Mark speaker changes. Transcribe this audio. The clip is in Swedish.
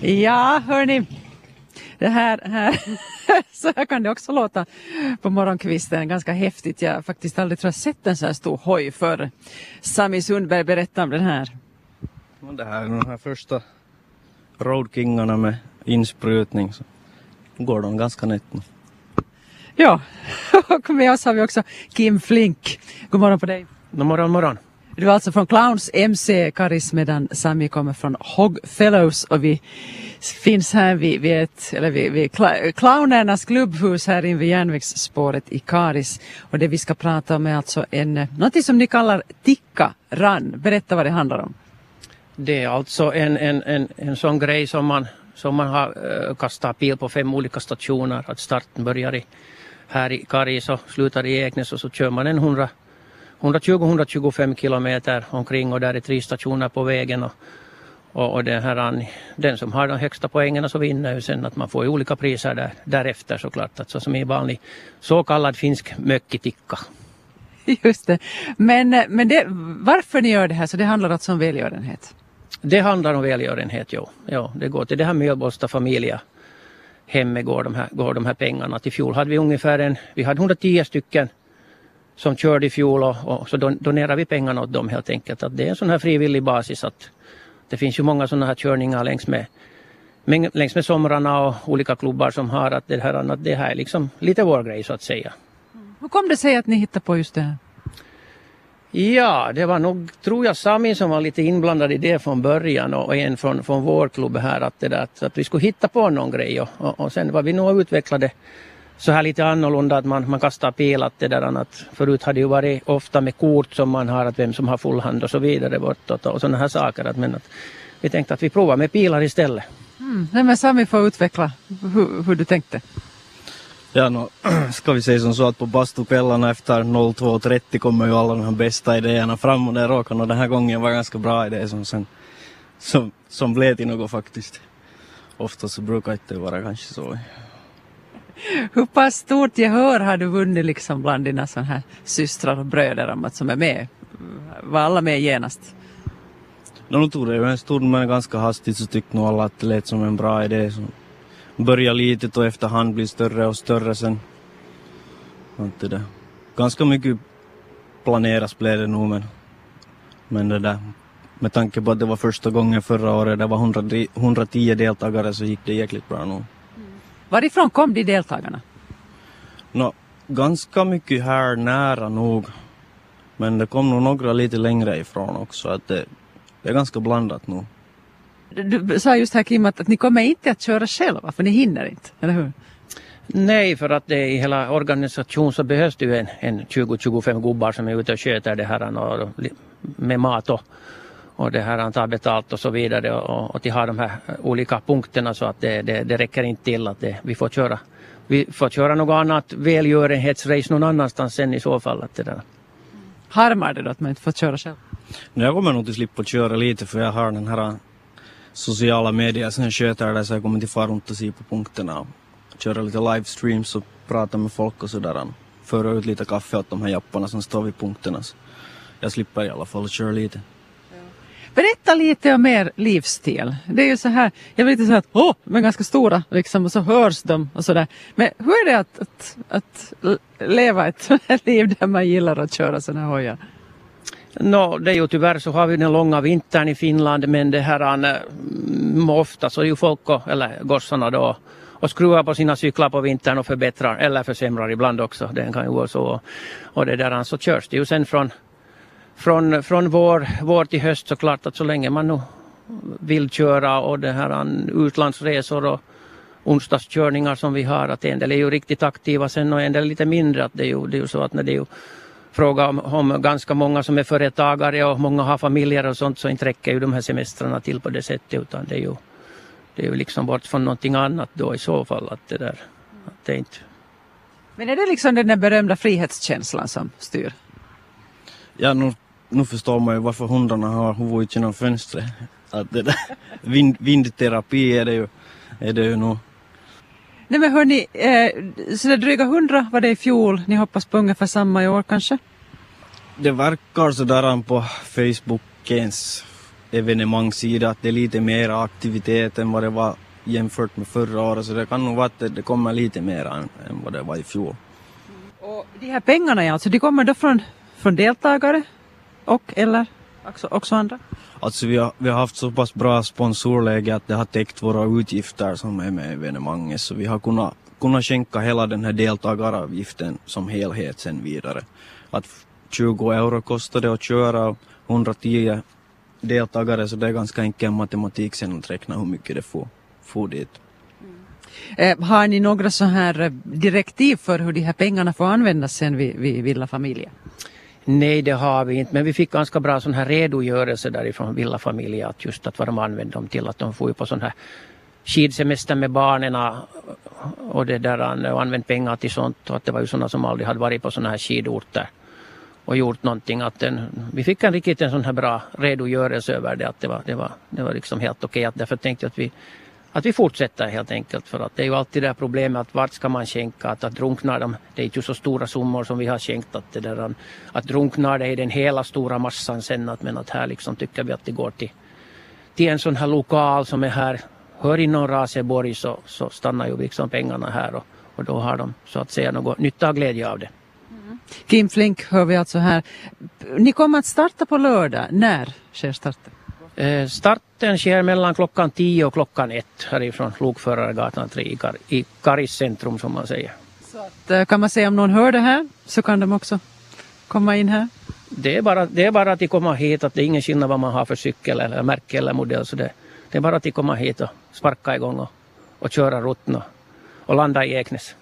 Speaker 1: Ja, hörni. Det här, här, så här kan det också låta på morgonkvisten. Ganska häftigt. Jag har faktiskt aldrig tror jag sett en så här stor hoj för Sami Sundberg berätta om den här.
Speaker 2: Det här är de här första Road Kingarna med insprutning. Så går de ganska nätt nu.
Speaker 1: Ja, och med oss har vi också Kim Flink. God morgon på dig.
Speaker 2: God morgon, morgon.
Speaker 1: Du är alltså från Clowns MC Karis medan Sami kommer från Hog Fellows och vi finns här vid, vid, ett, eller vid, vid clownernas klubbhus här invid järnvägsspåret i Karis. Och det vi ska prata om är alltså en, något som ni kallar Tikka Run. Berätta vad det handlar om.
Speaker 3: Det är alltså en, en, en, en sån grej som man, som man har uh, kastat pil på fem olika stationer. Att starten börjar i, här i Karis och slutar i Eknäs och så kör man en 100 120-125 kilometer omkring och där är tre stationer på vägen. Och, och, och den, här, den som har de högsta poängen så vinner ju sen att man får olika priser där, därefter såklart. Alltså som i vanlig så kallad finsk mökkitikka.
Speaker 1: Just det. Men, men det, varför ni gör det här, så det handlar alltså om välgörenhet?
Speaker 3: Det handlar om välgörenhet, ja. ja det går till det här Mjölbosta familja hemmet går de, här, går de här pengarna. Till fjol hade vi ungefär en, vi hade 110 stycken som körde i fjol och, och så donerar vi pengarna åt dem helt enkelt. Att det är en sån här frivillig basis att det finns ju många sådana här körningar längs med, längs med somrarna och olika klubbar som har att det här, att det här är liksom lite vår grej så att säga.
Speaker 1: Hur kom det sig att ni hittade på just det här?
Speaker 3: Ja, det var nog, tror jag, Sami som var lite inblandad i det från början och en från, från vår klubb här att, det där, att, att vi skulle hitta på någon grej och, och, och sen var vi nog utvecklade så här lite annorlunda att man, man kastar pil att det där annat. Förut hade ju varit ofta med kort som man har att vem som har full hand och så vidare bortåt och sådana här saker. Att, men att vi tänkte att vi provar med pilar istället.
Speaker 1: Mm. Nej, men Sami får utveckla hur, hur du tänkte.
Speaker 2: Ja, no, ska vi säga som så att på bastukvällarna efter 02.30 kommer ju alla de här bästa idéerna fram och det råkade den här gången var ganska bra idé som sen som, som blev till något faktiskt. Ofta så brukar det inte vara kanske så.
Speaker 1: Hur pass stort gehör har du vunnit liksom bland dina sån här systrar och bröder om att som är med? Var alla med genast?
Speaker 2: No, nu tog det ju en stund men ganska hastigt så tyckte nog alla att det lät som en bra idé. Så börja litet och efterhand blir större och större sen. Inte det. Ganska mycket planeras blev det nog men, men det där med tanke på att det var första gången förra året det var 100, 110 deltagare så gick det jäkligt bra nog.
Speaker 1: Varifrån kom de deltagarna?
Speaker 2: No, ganska mycket här nära nog. Men det kom nog några lite längre ifrån också. Att det, det är ganska blandat nog.
Speaker 1: Du sa just här Kim att, att ni kommer inte att köra själva för ni hinner inte, eller hur?
Speaker 3: Nej, för att det i hela organisationen så behövs det ju en, en 20-25 gubbar som är ute och sköter det här och, med mat och, och det här tar betalt och så vidare och, och till har de här olika punkterna så att det, det, det räcker inte till att det, vi får köra vi får köra något annat välgörenhetsrace någon annanstans sen i så fall. Att det där.
Speaker 1: Harmar det då att man inte får köra själv?
Speaker 2: Jag kommer nog att slippa köra lite för jag har den här sociala medier som jag sköter det så jag kommer till fara runt och se på punkterna och köra lite livestreams och prata med folk och sådär. Föra ut lite kaffe åt de här japparna som står vid punkterna. Så jag slipper i alla fall köra lite.
Speaker 1: Berätta lite om er livsstil. Det är ju så här, jag vill inte säga att åh, de är ganska stora liksom och så hörs de och sådär. Men hur är det att, att, att leva ett liv där man gillar att köra sådana här hojar?
Speaker 3: No, det är ju tyvärr så har vi den långa vintern i Finland men det här mm, ofta så är ju folk och, eller gossarna då och skruvar på sina cyklar på vintern och förbättrar eller försämrar ibland också. Den kan ju gå så. Och det där så körs det ju sen från från, från vår, vår till höst såklart att så länge man nu vill köra och det här utlandsresor och onsdagskörningar som vi har att en del är ju riktigt aktiva sen och en del är lite mindre. Att det, är ju, det är ju så att när det är ju fråga om, om ganska många som är företagare och många har familjer och sånt så inte räcker ju de här semestrarna till på det sättet utan det är ju, det är ju liksom bort från någonting annat då i så fall. Att det där, att det inte...
Speaker 1: Men är det liksom den där berömda frihetskänslan som styr?
Speaker 2: Ja, nu nu förstår man ju varför hundarna har huvudet genom fönstret. Att det där, vind, vindterapi är det ju, är det ju nog.
Speaker 1: Nej men hörni, eh, så det dryga hundra var det i fjol. Ni hoppas på ungefär samma i år kanske?
Speaker 2: Det verkar sådär på Facebookens evenemangssida att det är lite mer aktivitet än vad det var jämfört med förra året så det kan nog vara att det kommer lite mer än, än vad det var i fjol.
Speaker 1: Och de här pengarna ja, alltså de kommer då från, från deltagare och eller också, också andra?
Speaker 2: Alltså vi har, vi har haft så pass bra sponsorläge att det har täckt våra utgifter som är med evenemanget så vi har kunnat, kunnat skänka hela den här deltagaravgiften som helhet sen vidare. Att 20 euro kostar det att köra och 110 deltagare så det är ganska enkel matematik sen att räkna hur mycket det får, får dit.
Speaker 1: Eh, har ni några så här eh, direktiv för hur de här pengarna får användas sen vid, vid Villa Familia?
Speaker 3: Nej, det har vi inte, men vi fick ganska bra sån här redogörelse därifrån Villa att just att vad de använde dem till, att de får ju på sån här skidsemester med barnen och det där och använt pengar till sånt och att det var ju sådana som aldrig hade varit på sådana här skidorter och gjort någonting. Att den, vi fick en riktigt en sån här bra redogörelse över det att det var, det var, det var liksom helt okej. Okay. Därför tänkte jag att vi att vi fortsätter helt enkelt. För att det är ju alltid det här problemet att vart ska man skänka? Att, att drunknar de, det är inte så stora summor som vi har skänkt. Att, det där, att drunknar det i den hela stora massan sen. Att, men att här liksom tycker vi att det går till, till en sån här lokal som är här, hör inom Raseborg så, så stannar ju liksom pengarna här och, och då har de så att säga något nytta och glädje av det.
Speaker 1: Mm. Kim Flink hör vi alltså här. Ni kommer att starta på lördag. När sker starten?
Speaker 3: Eh, starten sker mellan klockan 10 och klockan 1 härifrån Lokförargatan 3 i, Kar i Karis centrum som man säger.
Speaker 1: Så att, eh, kan man säga om någon hör det här så kan de också komma in här?
Speaker 3: Det är bara, det är bara att de kommer hit, att det är ingen skillnad vad man har för cykel eller märke eller modell. Så det, det är bara att de kommer hit och sparka igång och, och köra rutten och, och landa i Eknäs.